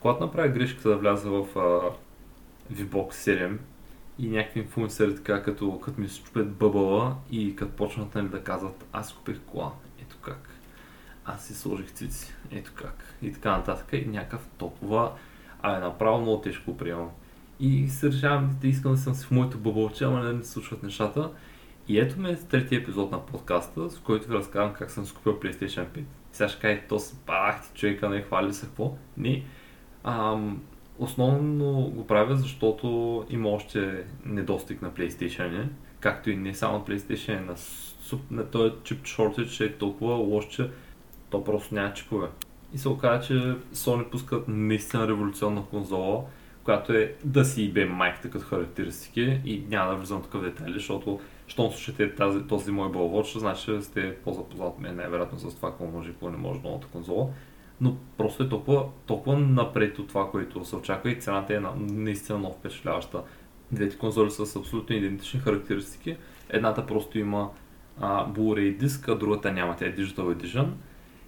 Когато направя грешката да вляза в а, VBOX 7 и някакви инфлуенсери така, като, като ми се чупят бъбъла и като почнат нали, да казват, аз купих кола, ето как. Аз си сложих цици, ето как. И така нататък. И някакъв толкова, а е направо много тежко приемам. И се решавам да искам да съм си в моето бъбълче, ама не ми се случват нещата. И ето ме третия епизод на подкаста, с който ви разказвам как съм скупил PlayStation 5. Сега ще кажете, то се парах ти човека, не хвали се какво. Не. Ам, основно го правя, защото има още недостиг на PlayStation, както и не само PlayStation, на, на този чип shortage е толкова лош, че то просто няма чипове. И се оказа, че Sony пускат наистина революционна конзола, която е да си и бе майката като характеристики и няма да влизам такъв детайли, защото щом слушате тази, този мой ще значи, сте по-запознат мен най-вероятно с това, какво може и какво не може новата конзола. Но просто е толкова, толкова напред от това, което се очаква и цената е наистина много впечатляваща. Двете конзоли са с абсолютно идентични характеристики. Едната просто има а, Blu-ray диск, а другата няма. Тя е Digital Edition.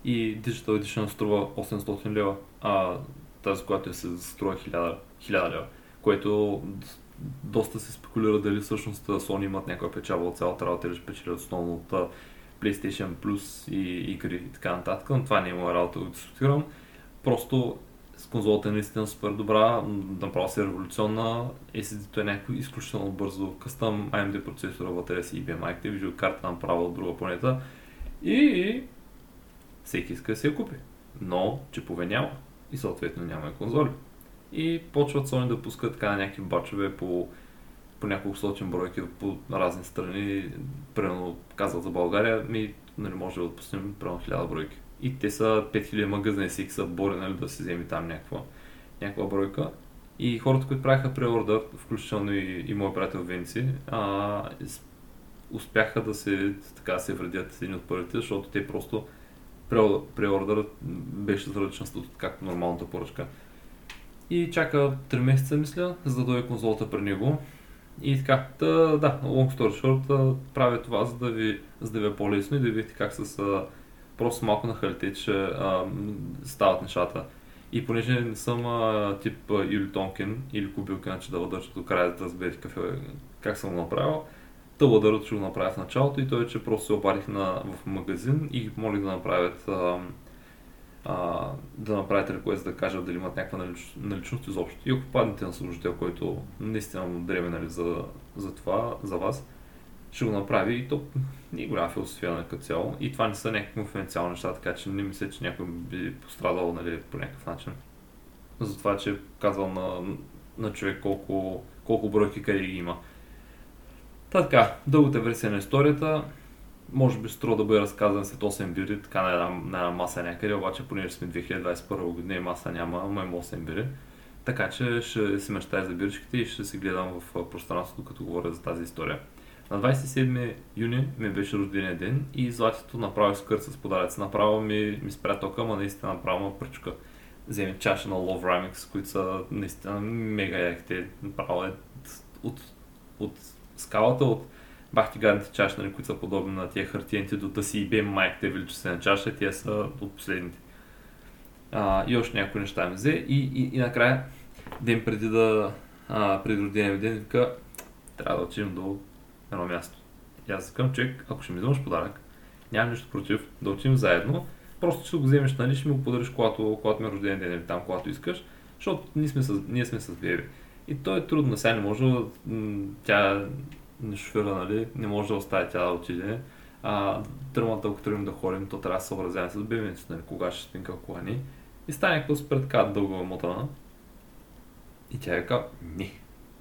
И Digital Edition струва 800 лева, а тази, която е се струва 1000, 1000 лева. Което доста се спекулира дали всъщност Sony имат някаква печалба от цялата работа или ще печелят основно от PlayStation Plus и игри и така нататък, но това не има работа да дискутирам. Просто с конзолата е наистина супер добра, направо се е революционна, SSD-то е някакво изключително бързо, къстъм AMD процесора, батерия си IBM Active, видеокарта направо от друга планета и всеки иска да си я купи. Но чипове няма и съответно няма и конзоли. И почват Sony да пускат така някакви бачове по, по няколко сотен бройки по разни страни. Примерно казват за България, ми нали, може да отпуснем примерно 1000 бройки. И те са 5000 магазини, всеки са бори нали, да си вземе там някаква, някаква бройка. И хората, които правиха преордър, включително и, и моят приятел Венци, а, успяха да се, така, се вредят едни от първите, защото те просто преордърът беше за различен статут, както нормалната поръчка. И чака 3 месеца, мисля, за да дойде конзолата при него. И така, та, да, long story short, правя това, за да ви, за да ви е по-лесно и да видите как с а, просто малко на халите, че а, стават нещата. И понеже не съм а, тип а, Юли Тонкин или Кубилкин, че да държа до края да разберете какъв е, как съм го направил, Тъбладърът ще го направя в началото и той, че просто се обадих на, в магазин и ги помолих да направят а, а, да направите реквест да кажат дали имат някаква налич, наличност изобщо. И ако паднете на служител, който наистина му дреме нали, за, за това, за вас, ще го направи и то не е голяма философия на като цяло. И това не са някакви конфиденциални неща, така че не мисля, че някой би пострадал нали, по някакъв начин. За това, че казал на, на човек колко, колко бройки къде ги има. Та така, дългата версия на историята, може би струва да бъде разказан след 8 бири, така на една, на една маса някъде, обаче понеже сме 2021 година и маса няма, ама има 8 бири. Така че ще си мечтая за биричките и ще се гледам в пространството, като говоря за тази история. На 27 юни ми беше рождения ден и златито направо скърт с подаръци. Направо ми, ми спря тока, ама наистина направо ме пръчка. Вземи чаша на Love Remix, които са наистина мега яките. Направо е от, от скалата, от бахти гадните чаши, нали, които са подобни на тия хартиените до да си и бе майките величествена чаша, тия са от последните. А, и още някои неща ми взе и, и, и накрая, ден преди да а, преди родения ден, вика, трябва да отидем до едно място. И аз към човек, ако ще ми вземаш подарък, нямам нищо против, да отидем заедно, просто ще го вземеш, нали, ще ми го подариш, когато, когато ми е рожден ден или там, когато искаш, защото ние сме с, ние сме с беби. И то е трудно, сега не може, тя не шофира, нали, не може да остави тя да отиде. А, тръмата, ако тръгнем да ходим, то трябва да се съобразяваме с бебенцето, нали, кога ще спинка кола ни. И стане някакво супер така дълго мотана. И тя е казва, не,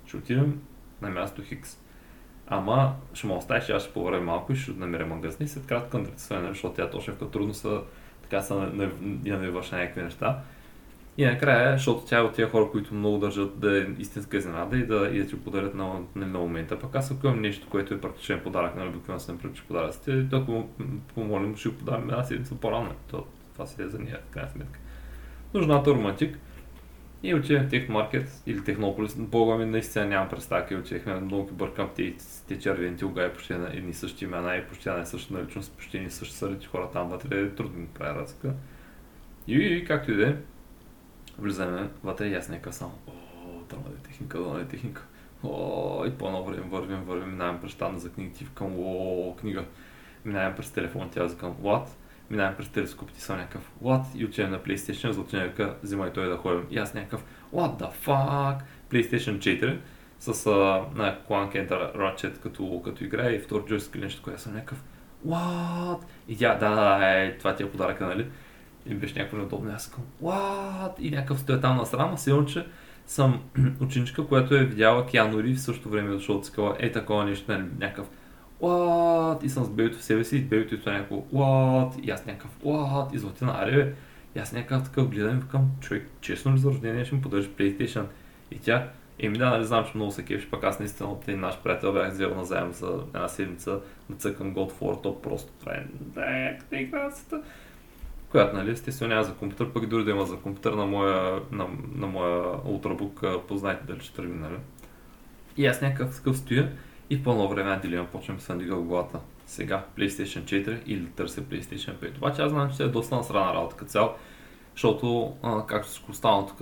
ще отидем на място Хикс. Ама ще му оставиш, аз ще повървя малко и ще намеря магазин. И след кратко нали, защото тя точно като трудно са, така са навиваш на някакви неща. И накрая, защото тя е от тия хора, които много държат да е истинска изненада и да, и да ти подарят на, на, на момента. Пък аз ако имам нещо, което е практичен подарък, нали, обикновено съм практичен подаръците, то ако помолим, ще го подарим една седмица по-рано. То, това си е за в крайна сметка. Нужната романтик. И отиваме в Техномаркет или Технополис. Бога ми наистина нямам представа, къде отивахме. Много ги бъркам те, те червените угаи почти на едни същи имена и почти на съща наличност, почти едни същи са хора там вътре. Трудно ми прави разлика. И, и както и да е, Влизаме вътре и аз някакъв съм, о, това е техника, това е техника. О, и по-ново време вървим, вървим, минаваме през щанда за книги, ти викам, о, книга. Минаваме през телефон, тя викам, what? Минаваме през телескоп, ти съм някакъв, what? И отиваме на PlayStation, за отиваме вика, взимай той да ходим. И аз някакъв, what the fuck? PlayStation 4 с на Clank Enter Ratchet като, като игра и втори джойстик или нещо, което съм някакъв, what? И тя, да, да, е, това ти е подаръка, нали? И беше някакво неудобно. Аз съм, what? И някакъв стоя там на срама, силно, че съм ученичка, която е видяла Киану Ри в същото време дошъл от скала, е такова нещо, нали, някакъв what? И съм с бебето в себе си, и бебето е някакво what? И аз някакъв what? И златина, аре. И аз някакъв такъв гледам и викам, човек, честно ли за рождение ще ми поддържа PlayStation? И тя, еми да, нали знам, че много се кефиш, пък аз наистина от един наш приятел бях взел на заем за една седмица да цъкам God of War, то просто това е, да играцията която, нали, естествено няма за компютър, пък дори да има за компютър на моя, на, на моя ултрабук, познайте дали ще тръгне, нали. И аз някакъв такъв стоя и в пълно време дилема почвам надига в главата. Сега PlayStation 4 или търся PlayStation 5. Обаче аз знам, че е доста насрана работа като цяло, защото, а, както всичко останало тук,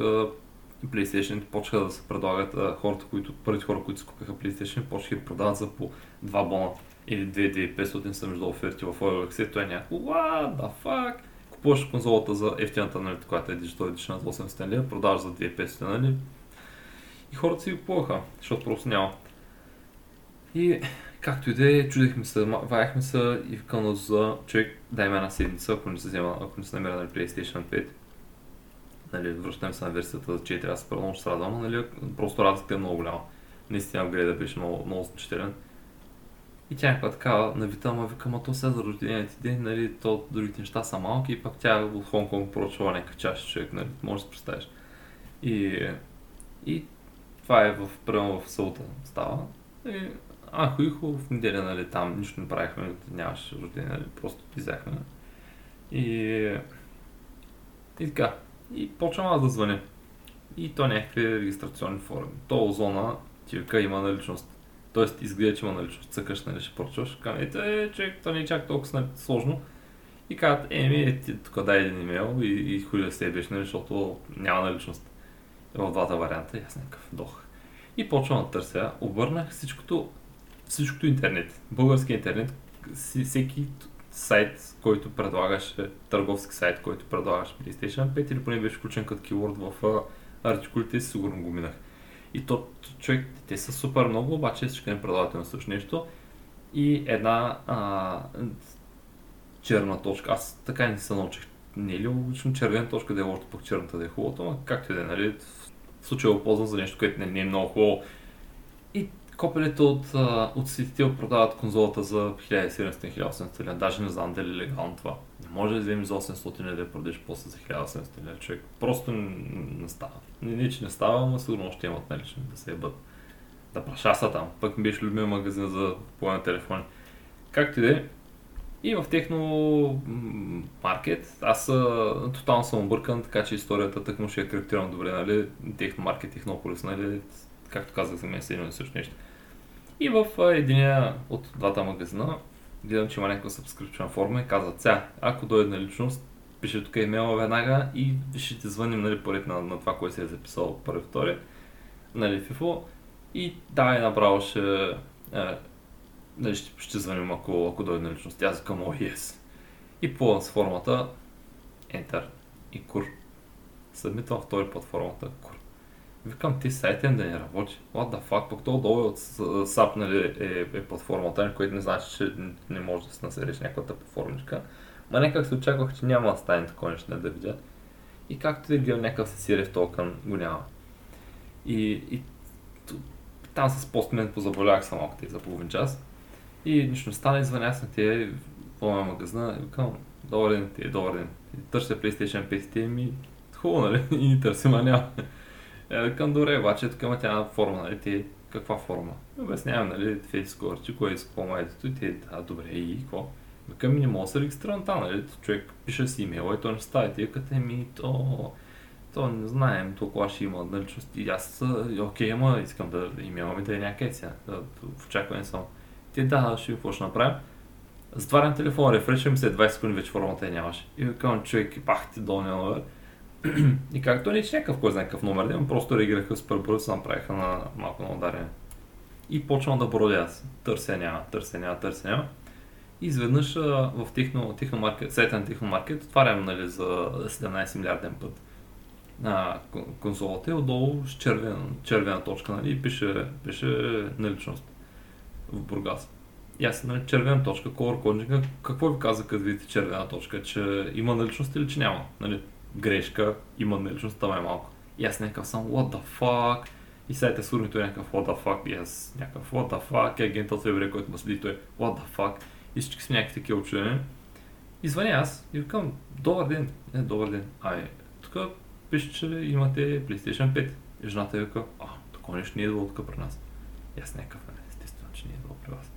PlayStation почнаха да се предлагат а, хората, които, първите хора, които си купиха PlayStation, почнаха да продават за по 2 бона или 2-2500 са между оферти в OLX. Той е някакво, what the fuck? Купуваш конзолата за ефтината, нали, която е Digital Edition за 800 лева, продаваш за 2500, нали? И хората си купуваха, защото просто няма. И както и да е, чудихме се, ваяхме се и викам за човек, дай ме една седмица, ако не се взема, ако не се намеря на PlayStation 5. Нали, връщаме се на версията за 4, аз първо се радвам, нали, просто разликата е много голяма. Наистина апгрейда беше много, много значителен. И тя някаква така навита, ама вика, ама то сега за рождения ти ден, нали, то другите неща са малки и пак тя от Хонг-Конг поръчва някакъв чаш човек, нали, може да се представиш. И, и това е в, прямо в Саута става. И, ако ихо в неделя, нали, там нищо не правихме, нямаше рождение, нали, просто пизяхме. И, и така. И почвам аз да звъня. И то някакви регистрационни форми. То озона ти вика има наличност Тоест, изгледа, че има нали, че цъкаш, нали, ще поръчваш. Камете, е, човек, това не е чак толкова сложно. И казват, еми, е, ти тук дай един имейл и, и хуй се ебеш, нали, защото няма наличност. В двата варианта и аз някакъв дох. И почвам да търся. Обърнах всичкото, всичкото интернет. Български интернет, всеки сайт, който предлагаше, търговски сайт, който предлагаше PlayStation 5 или поне беше включен като keyword в артикулите, сигурно го минах. И то, човек, те са супер много, обаче всички не предлагат на също нещо. И една а, черна точка. Аз така не се научих. Не е ли логично червена точка да е още пък черната да е хубавото, но както и да е, нали? В случая го ползвам за нещо, което не, не е много хубаво. И копелите от, от Citytel продават конзолата за 1700-1800 даже не знам дали е легално това. Не може да вземеш за 800 да я продадеш после за 1800 лева човек. Просто не става. Не, не, че не става, но сигурно ще имат налични да се ебат. Да прашаса там. Пък ми беше любим магазин за на телефони. Както и да е. И в техно маркет, аз тотално съм объркан, така че историята тъкмо ще я коректирам добре, нали? Техно маркет, технополис, нали? Както казах, за мен е едно и също нещо. И в единия от двата магазина гледам, че има някаква subscription форма и казват, сега, ако дойде на личност, пише тук имейла веднага и ще ти звъним нали, поред на, на това, което се е записал първи, втори, нали, FIFO. И давай направо ще, е, нали, ще, ще звъним, ако, ако дойде на личност. Аз към о, yes. И по с формата Enter и кур. Събмитвам втори под формата кур. Викам, ти сайта да не работи. What the fuck, пък то долу от SAP нали, е, е платформата, което не значи, че не може да се насереш някаква платформичка. Ма някак се очаквах, че няма да стане такова нещо да видя. И както да гледам някакъв сирев токен, го няма. И, и там с постмен позаболях само малко за половин час. И нищо не стана, извънях на тия в магазина и викам, добър ден, ти е добър ден. Търся PlayStation 5 и ми хубаво, нали? И ни търсим, а няма. Е, викам, добре, обаче тук има тя форма, нали? Ти, каква форма? Обяснявам, нали? Фейскор, че кое е майдето и ти, да, добре, и какво? Ми не мога се регистрирам там, нали? Човек пише си имейла и то не става. И като ми, то, то не знаем, толкова ще има наличност. И аз, окей, ама искам да имейла ми да е някъде сега. Да, в очакване съм. Ти да, ще ви какво ще направим. Затварям телефон, рефрешвам се 20 секунди вече формата я нямаше. И викам, човек, пах ти долния номер. и както не че някакъв кой знае какъв номер, да просто реагираха супер бързо, се направиха на малко на ударение. И почвам да бродя аз. Търся няма, търся няма, търся няма. И изведнъж в техно, техномаркет, сайта на техномаркет отварям нали, за 17 милиарден път на консолата и отдолу с червен, червена точка нали, пише, пише наличност в Бургас. И аз нали, червена точка, color coding, какво ви каза като видите червена точка, че има наличност или че няма? Нали, грешка, има наличност, това е малко. И аз някакъв съм, what the fuck? И сайта с урнито е някакъв what the fuck, и аз някакъв what the fuck, и агентът в еврей, който ме следи, той е what the fuck. И всички сме някакви такива очудени. И звъня аз и викам, добър ден, не, добър ден, ай, тук пише, че имате PlayStation 5. И жената е вика, а, такова нещо не е било тук при нас. И аз някакъв, не, естествено, че не е било при вас.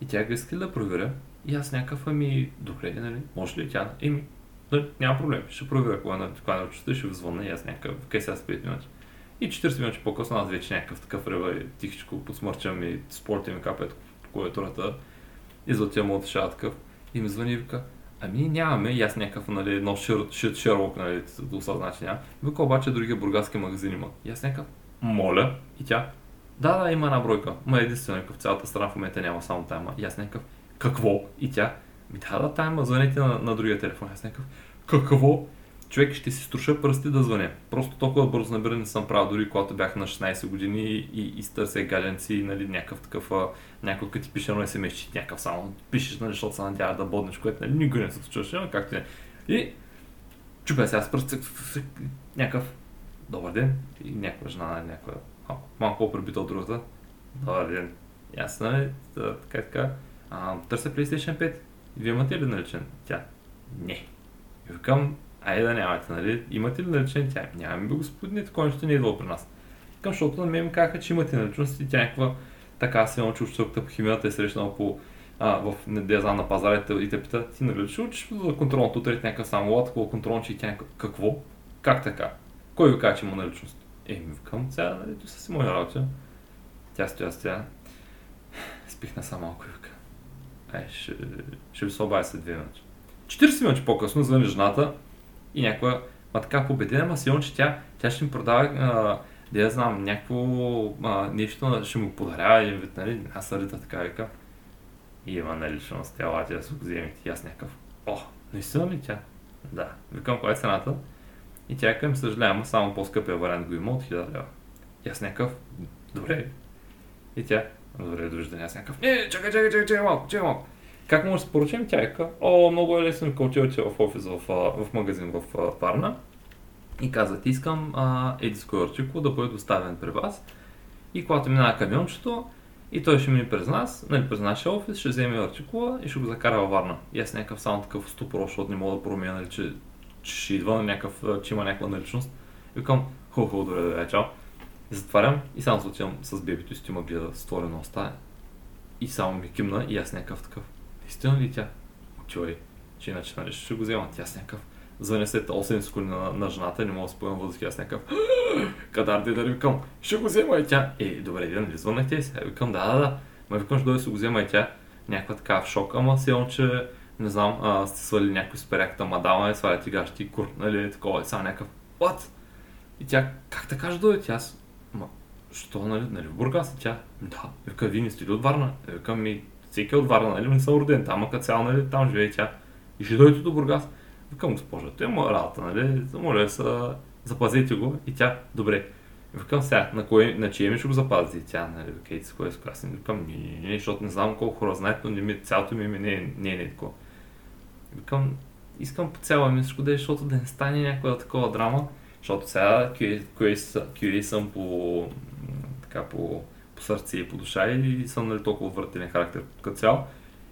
И тя иска да проверя. И аз някакъв, ами, добре, нали, може ли тя? Еми, няма проблем, ще проверя кога на кога на ще ви звънна и аз някакъв, къде сега с 5 минути. И 40 минути по-късно аз вече някакъв такъв рева и тихичко подсмърчам и спорта ми капят клавиатурата. И за тя му отешава такъв. И ми звъни и вика, ами нямаме, и аз някакъв, нали, едно шир, шир, нали, да осъзна, че няма. Вика обаче другия бургаски магазин има. И аз някакъв, моля, и тя, да, да, има една бройка. Ма единствено в цялата страна в момента няма само тайма. И аз някакъв, какво? И тя, ми да, да, тайма, звъните на, на другия телефон. Аз някакъв, какво? Човек ще си струша пръсти да звъня. Просто толкова бързо набиране съм правил, дори когато бях на 16 години и, и, и стърся гаденци, нали, някакъв такъв, някой като ти пише на смс, че някакъв само пишеш, нали, защото се надява да боднеш, което нали, никога не се случваше, но както е. И чупя сега с пръст, някакъв добър ден и някаква жена, някаква малко, по-пребита от другата. Добър ден. Ясно е, така така. А, търся PlayStation 5. Вие имате ли наличен? Тя. Не. И викам, айде да нямате, нали? Имате ли наличен? Тя. Нямаме, господине, такова нещо не е идвало при нас. Към, защото на мен ми казаха, че имате наличност и тя някаква така се научи учителката по химията е срещнала по а, в не знам, на пазарите и те пита, ти нали ще учиш за контролното утре някакъв само лад, такова контролно, че и тя някакъв, какво? Как така? Кой ви каза, че има наличност? Е, ми викам, сега, нали, то са си моя работа. Тя стоя, стоя. Спихна само малко и Ай, ще, ще ви се обая след две минути. 40 минути по-късно звъни жената и някаква, ма така победена, ма силно, че тя, тя ще ми продава, да я знам, някакво нещо, ще му подарява един вид, нали, аз сърдита така вика. И има наличност, тя тя да се го вземете. И аз някакъв, о, наистина ли тя? Да. Викам, коя е цената? И тя към съжалявам, само по-скъпия вариант го има от 1000 лева. И аз някакъв, добре. И тя, добре, довиждане, аз някакъв, не, чакай, чакай, чакай, чакай малко, чакай малко. Как може да се поръчим? Тя е о, много е лесно, като отивате в офис, в, в магазин в Варна. И казват, искам а, артикул да бъде доставен при вас. И когато минава камиончето, и той ще мине през нас, нали, през нашия офис, ще вземе артикула и ще го закара във Варна. И аз някакъв само такъв ступор, защото не мога да променя, нали, че, че ще идва някакъв, че има някаква наличност. И викам, хубаво, добре, добре, чао. И затварям и само се отивам с бебето и стоима гледа створена уста. И само ми кимна и аз някакъв такъв. Истина ли тя? Отивай, че иначе нали, ще го взема. Тя с някакъв звъня след 8 секунди на, на жената, не мога да спомням въздух, аз някакъв кадар да викам, ще го взема и тя. Е, добре, да, нали звъннахте сега? Викам, да, да, да. Ма викам, ще дойде се го взема и тя. Някаква така в шок, ама все че не знам, а, сте свали някой с перяката мадама и сваляте гащи и кур, нали, такова, и само някакъв, what? И тя, как така ще дойде? Ма, що, нали, нали в Бургас? Тя, да, вика, вие не сте ли от Варна? Вика, ми, всеки е от Варна, нали, не съм роден там, а като цяло, нали, там живее тя. И ще дойдете до Бургас. Викам, госпожа, той е моя работа, нали? Моля се, запазете го. И тя, добре. Викам сега, на, кое, на чие ми ще го запази? Тя, нали, викайте с кое аз Викам, не, не, не, защото не знам колко хора знаят, но не ми, цялото ми име не е, не е, не е такова. Викам, искам по цяло ми всичко да е, защото да не стане някаква такова драма, защото сега QA, съм по, така, по, по сърце и по душа и съм нали, толкова отвратителен характер като цяло.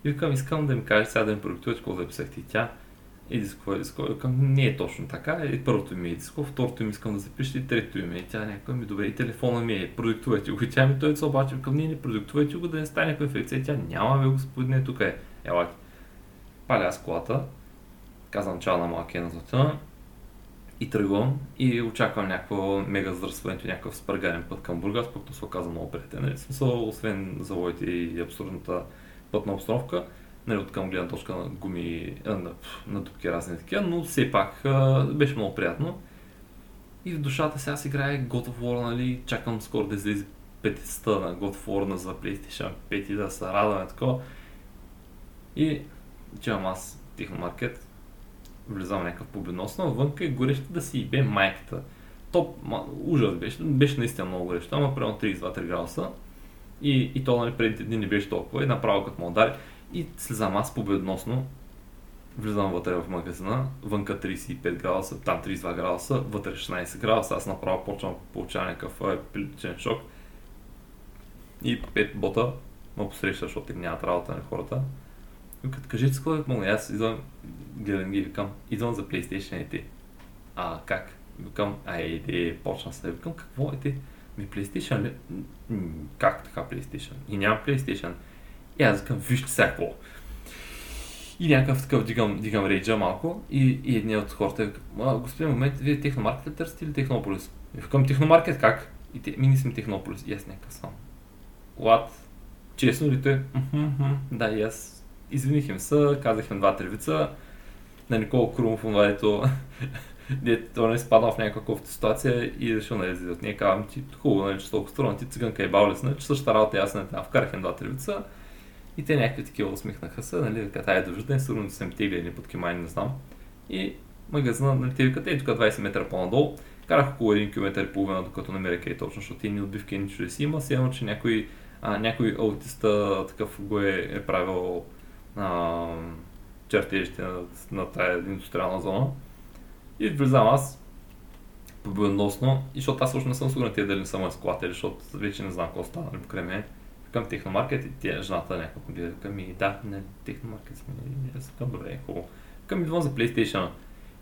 И викам, искам да ми кажеш сега да ми продиктуваш какво записахте. И тя, и диско, и диско. Към не е точно така. И първото ми е диско, второто ми искам да запиша и третото ми е. Тя някаква ми добре и телефона ми е. Продиктувайте го. И тя ми той се обаче към ние не продиктувайте го да не стане инфекция. Тя няма бе господине, тук е. Ела. Паля аз колата. Казвам чао на малки на злата. И тръгвам и очаквам някакво мега задръстването, някакъв спъргарен път към Бургас, пък се оказа много приятен. Нали? Смисъл, освен завоите и абсурдната пътна обстановка, нали, от към гледна точка на гуми, а, на, на дупки разни такива, но все пак а, беше много приятно. И в душата сега си играе God of War, нали, чакам скоро да излезе 50-та на God of War на за PlayStation 5 и да се радваме такова. И отивам аз техномаркет, влизам някакъв победносно, вънка е горещо да си бе майката. Топ, ма, ужас беше, беше наистина много горещо, ама примерно 32 градуса. И, и то нали, преди дни не беше толкова и направо като му удари. И слезам аз победносно, влизам вътре в магазина, вънка 35 градуса, там 32 градуса, вътре 16 градуса, аз направо почвам да получавам някакъв епилептичен шок. И 5 бота ме посреща, защото нямат работа на хората. Като кажете с какво помогна, аз идвам, гледам ги викам, идвам за PlayStation и ти. А, как? Викам, ай, де, почна се, викам, какво е ти? Ми PlayStation ли? Как така PlayStation? И няма PlayStation. И аз викам, вижте сега какво. И някакъв такъв дигам, дигам рейджа малко и, и едният от хората вика, господин момент, вие техномаркет търсите или технополис? И викам, техномаркет как? И те, ми не сме технополис. И аз някакъв сам. What? Честно ли те? Да, и аз извиних им се, казах им два тревица на Никола Крумов, дето дето не изпаднал в някаква ситуация и решил нали, да от нея. Казвам ти, хубаво, нали, че толкова струва, ти циганка и бавлес, нали, че същата работа аз не там вкарах им два тревица и те някакви такива усмихнаха се, нали, викат, ай, довиждане, сигурно съм тегли под кимай, не знам. И магазина, нали, те викат, ей, тук 20 метра по-надолу. Карах около 1 км и половина, докато намеря къде точно, защото ни отбивки ни чудеси има. Сигурно, че някой, а, някой аутиста такъв го е, е правил а, чертежите на, на тая индустриална зона. И влизам аз победоносно, и защото аз също не съм сигурен дали не са мои склатели, защото вече не знам какво става нали, покрай мен към техномаркет и тя жената някакво гледа към и да, не, техномаркет сме, аз към добре, хубаво. Към идвам за PlayStation.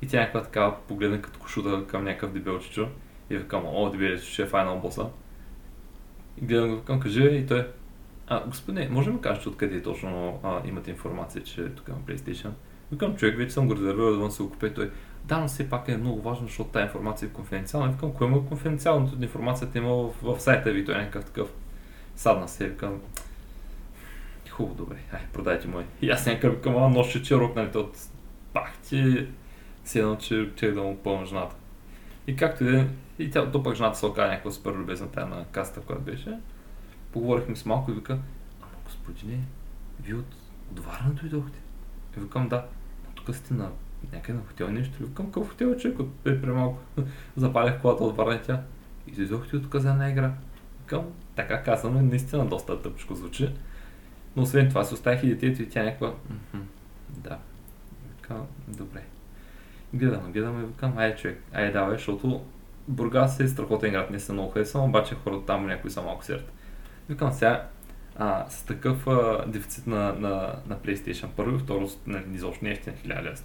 И тя някаква така погледна като кошута към някакъв дебелчичо. И викам, о, дебелчичо ще е файнал боса. И гледам го към, кажи и той, а, господине, може да ми кажете откъде точно а, имате информация, че тук има PlayStation? Викам, човек, вече съм го резервирал да се го купя. Той, да, но все пак е много важно, защото тази информация е конфиденциална. Викам, кое му е конфиденциалното? Информацията има в, в сайта ви, той е някакъв такъв Садна се, викам, хубаво, добре, ай, продайте му. И аз някакъв към а ноше черок, нали, от пах ти, си че, че да му пълна жената. И както и да е, и тя, то пък жената се оказа някаква супер любезна тая на каста, която беше. Поговорихме с малко и вика, ама господине, вие от, от Варна дойдохте? И викам, да, тук сте на някъде на хотел нещо. И викам, какъв хотел човек, от при малко. Запалях колата от Варна тя. И дойдохте от една игра към, така казано, е наистина доста тъпчко звучи. Но освен това си оставих и детето и тя някаква, да, викам, добре. Гледам, гледам и викам, айде човек, айде давай, защото Бургас е страхотен град, не се много харесвам, обаче хората там някои са малко серт. Викам сега, а, с такъв а, дефицит на, на, на PlayStation първо, второ, нали, изобщо не е 1000 лева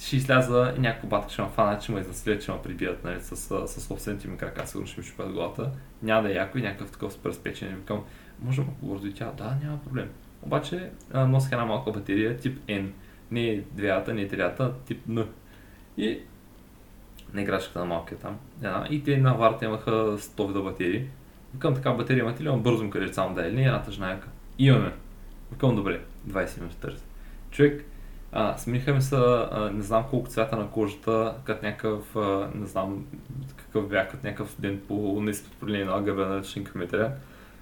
ще изляза и някой батък ще ме фана, че ме изнасилят, че ме прибият нали, с, с, с собствените ми крака, сигурно ще ми щупят главата. Няма да е яко и някакъв такъв супер спечен. И викам, може малко и тя, да, няма проблем. Обаче носих една малка батерия тип N. Не е двеята, не е трията, тип N. И на играчката на малкия там. Една. И те на варта имаха 100 вида батерии. Викам така батерия имате ли? Имам бързо ми кажете само да е ли. Едната жена Имаме. Викам добре, 20 минути търси. Човек, а, смениха ми се, не знам колко цвята на кожата, като някакъв, а, не знам какъв бях, като някакъв студент по неизпълнение на алгебра на ръчни кметря,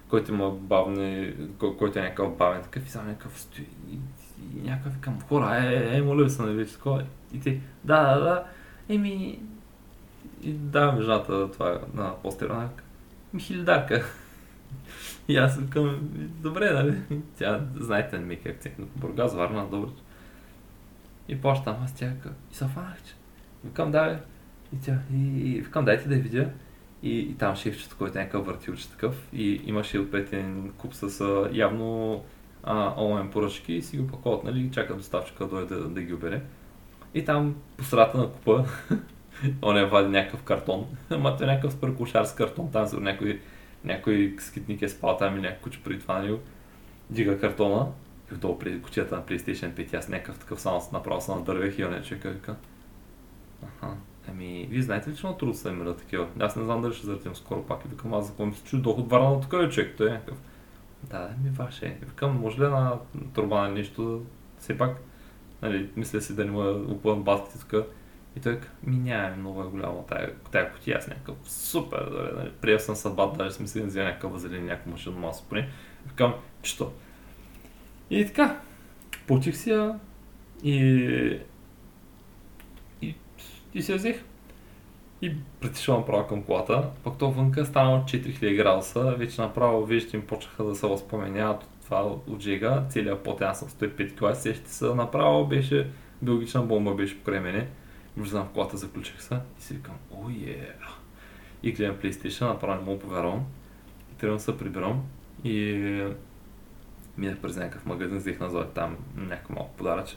който има бавни, кой, който е някакъв бавен, такъв и само някакъв стои и, и някакъв към хора, е, е, е, моля се, нали, такова. И ти, да, да, да, еми, и давам жената това на постера, ми хилидарка. И аз към, добре, нали? Тя, знаете, не ми как акцент на Бургас, Варна, добре. И плащам, аз тя и се фанах, че. Викам, да, бе. И тя, и, и викам, дайте да я видя. И, и там шефчето, който е някакъв въртилче такъв. И имаше отпетен куп с а, явно а, онлайн поръчки и си го паковат, нали, чака доставчика да дойде да, да, ги обере. И там по на купа он е вади някакъв картон. Ама той е някакъв супер кошар с картон, там за някой, някой скитник е спал там или някой куче преди това него. Дига картона и отдолу преди кучията на PlayStation 5, аз някакъв такъв само направо се надървех и он е човека вика. Аха. Ами, вие знаете ли, че много трудно са имали такива? Аз не знам дали ще заретим скоро пак и викам, аз за какво се чуди доход варна от такъв човек, той е някакъв. Да, ми ваше. Викам, може ли една турба на нещо, все пак, нали, мисля си да не му опъвам баските тук. И той каза, ми няма много е голяма тая, тая кутия, аз някакъв супер, дали, нали, приел съм съдбата, даже съм си взема някакъв възелин, някаква машина маса поне. Викам, що? И така, платих си я и, и, и се взех. И притишвам направо към колата, пък то вънка стана 4000 градуса, вече направо виждате ми почнаха да се възпоменяват от това от жега, целият пот, аз съм 105 кг, сещате се, направо беше биологична бомба беше покрай мене. Влизам в колата, заключих се и си викам, о е. И гледам PlayStation, направо не мога. И трябва да се прибирам и минах през някакъв магазин, взех назад там някакво малко подаръче.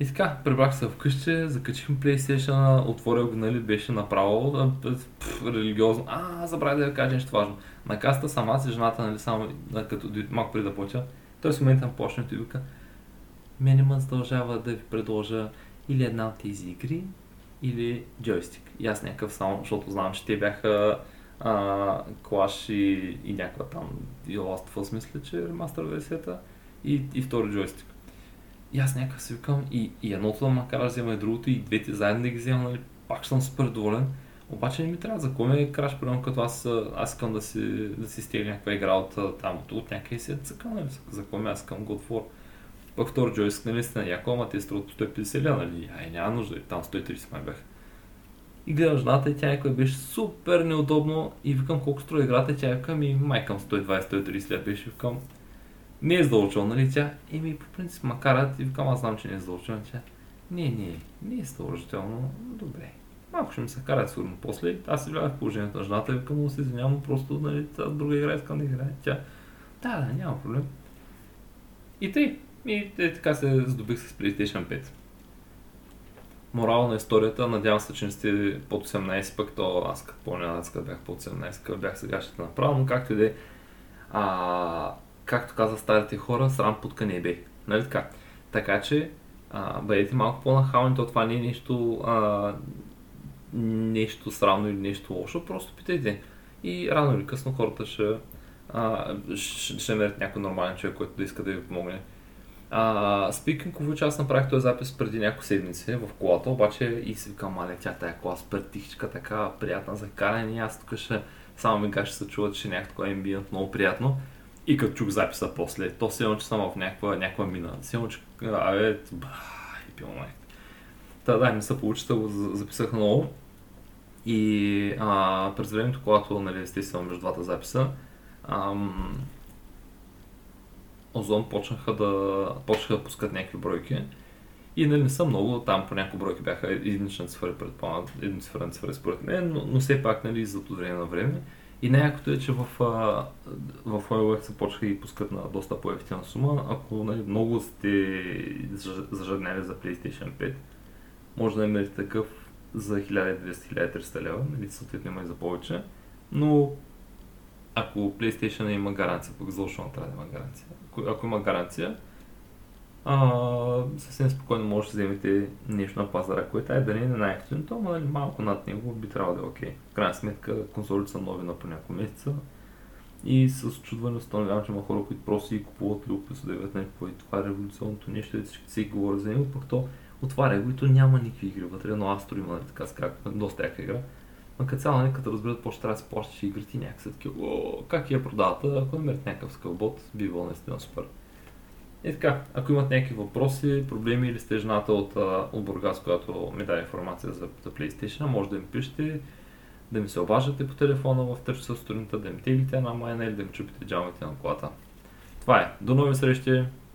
И така, прибрах се вкъщи, закачихме PlayStation, отворил го, нали, беше направо пф, религиозно. А, забравя да ви кажа нещо важно. На каста сама си жената, нали, само като малко преди да почва, той с момента почна и вика, мене ме задължава да ви предложа или една от тези игри, или джойстик. И аз някакъв само, защото знам, че те бяха Clash и, и някаква там и Last of Us, мисля, че е ремастър версията и, и втори джойстик. И аз някакъв си викам и, и едното да ме кара да взема и другото и двете заедно да ги взема, нали, пак съм супер доволен. Обаче не ми трябва за кой ме краш, примерно като аз, аз искам да си, да си стегля някаква игра от там, от, от някъде си цъка, нали, за кой ме аз искам God of War. Пък втори джойстик, нали, сте яко, ама те струват по 150 ля, нали, ай няма нужда, там 130 май бях. И гледам жената и тя някой беше супер неудобно и викам колко струва играта, тя викам и майкам 120-130 ля беше, викам не е задължително, нали тя? Еми, по принцип, макарат и викам, аз знам, че не е задължително, тя. Не, не, не е задължително, добре. Малко ще ми се карат сигурно после. Аз се влязах в положението на жената викам, но се извинявам, просто, нали, тази друга игра искам да играе. Тя, да, да, няма проблем. И тъй, и е, така се здобих с PlayStation 5. Морал на историята, надявам се, че не сте под 18, пък то аз като помня, аз като бях под 18, като бях сега ще направя, но както и да е. както каза старите хора, срам путка не бе. Нали така? Така че, а, бъдете малко по-нахални, то това не е нещо, а, нещо срамно или нещо лошо, просто питайте. И рано или късно хората ще, а, ще, ще някой нормален човек, който да иска да ви помогне. Спикинг че аз направих този запис преди няколко седмици в колата, обаче и си викам, мале, тя тая кола супер тихичка, така приятна за каране и аз тук ще само ми ще се чува, че някакво амбиент много приятно. И като чух записа после, то се че съм в някаква, някаква мина. Се че, абе, бах, и пил. Та да, не се получи, записах много. И а, през времето, когато, нали, естествено, между двата записа, ам, Озон почнаха да, почнаха да пускат някакви бройки. И нали не са много, там по някои бройки бяха единични цифри, предполагам, единични цифри според мен, но, но все пак нали, за време на време. И най-якото е, че в, в iOS се почнаха и пускат на доста по-ефтина сума. Ако нали, много сте зажадняли за PlayStation 5, може да намерите такъв за 1200-1300 лева, нали, съответно има и за повече. Но ако PlayStation има гаранция, пък защо трябва да има гаранция? Ако, има гаранция, а, съвсем спокойно може да вземете нещо на пазара, което е да не е най-ефтиното, но нали, малко над него би трябвало да е окей. В крайна сметка консолите са нови на по няколко месеца и с очудване установявам, че има хора, които просто и купуват да видят нали, какво е това революционното нещо, и всички говори за него, пък то отваря го и то няма никакви игри вътре, но Астро има нали, така, как, доста яка игра. Но като цяло, нали, като разберат по трябва да се плащаш игрите, някак са такива, как я продават, ако намерят някакъв скълбот, би било наистина супер. И така, ако имат някакви въпроси, проблеми или сте жената от, от Бургас, която ми даде информация за, за PlayStation, може да ми пишете, да ми се обаждате по телефона в 3 часа сутринта, да ми теглите една майна или да ми чупите джамите на колата. Това е. До нови срещи!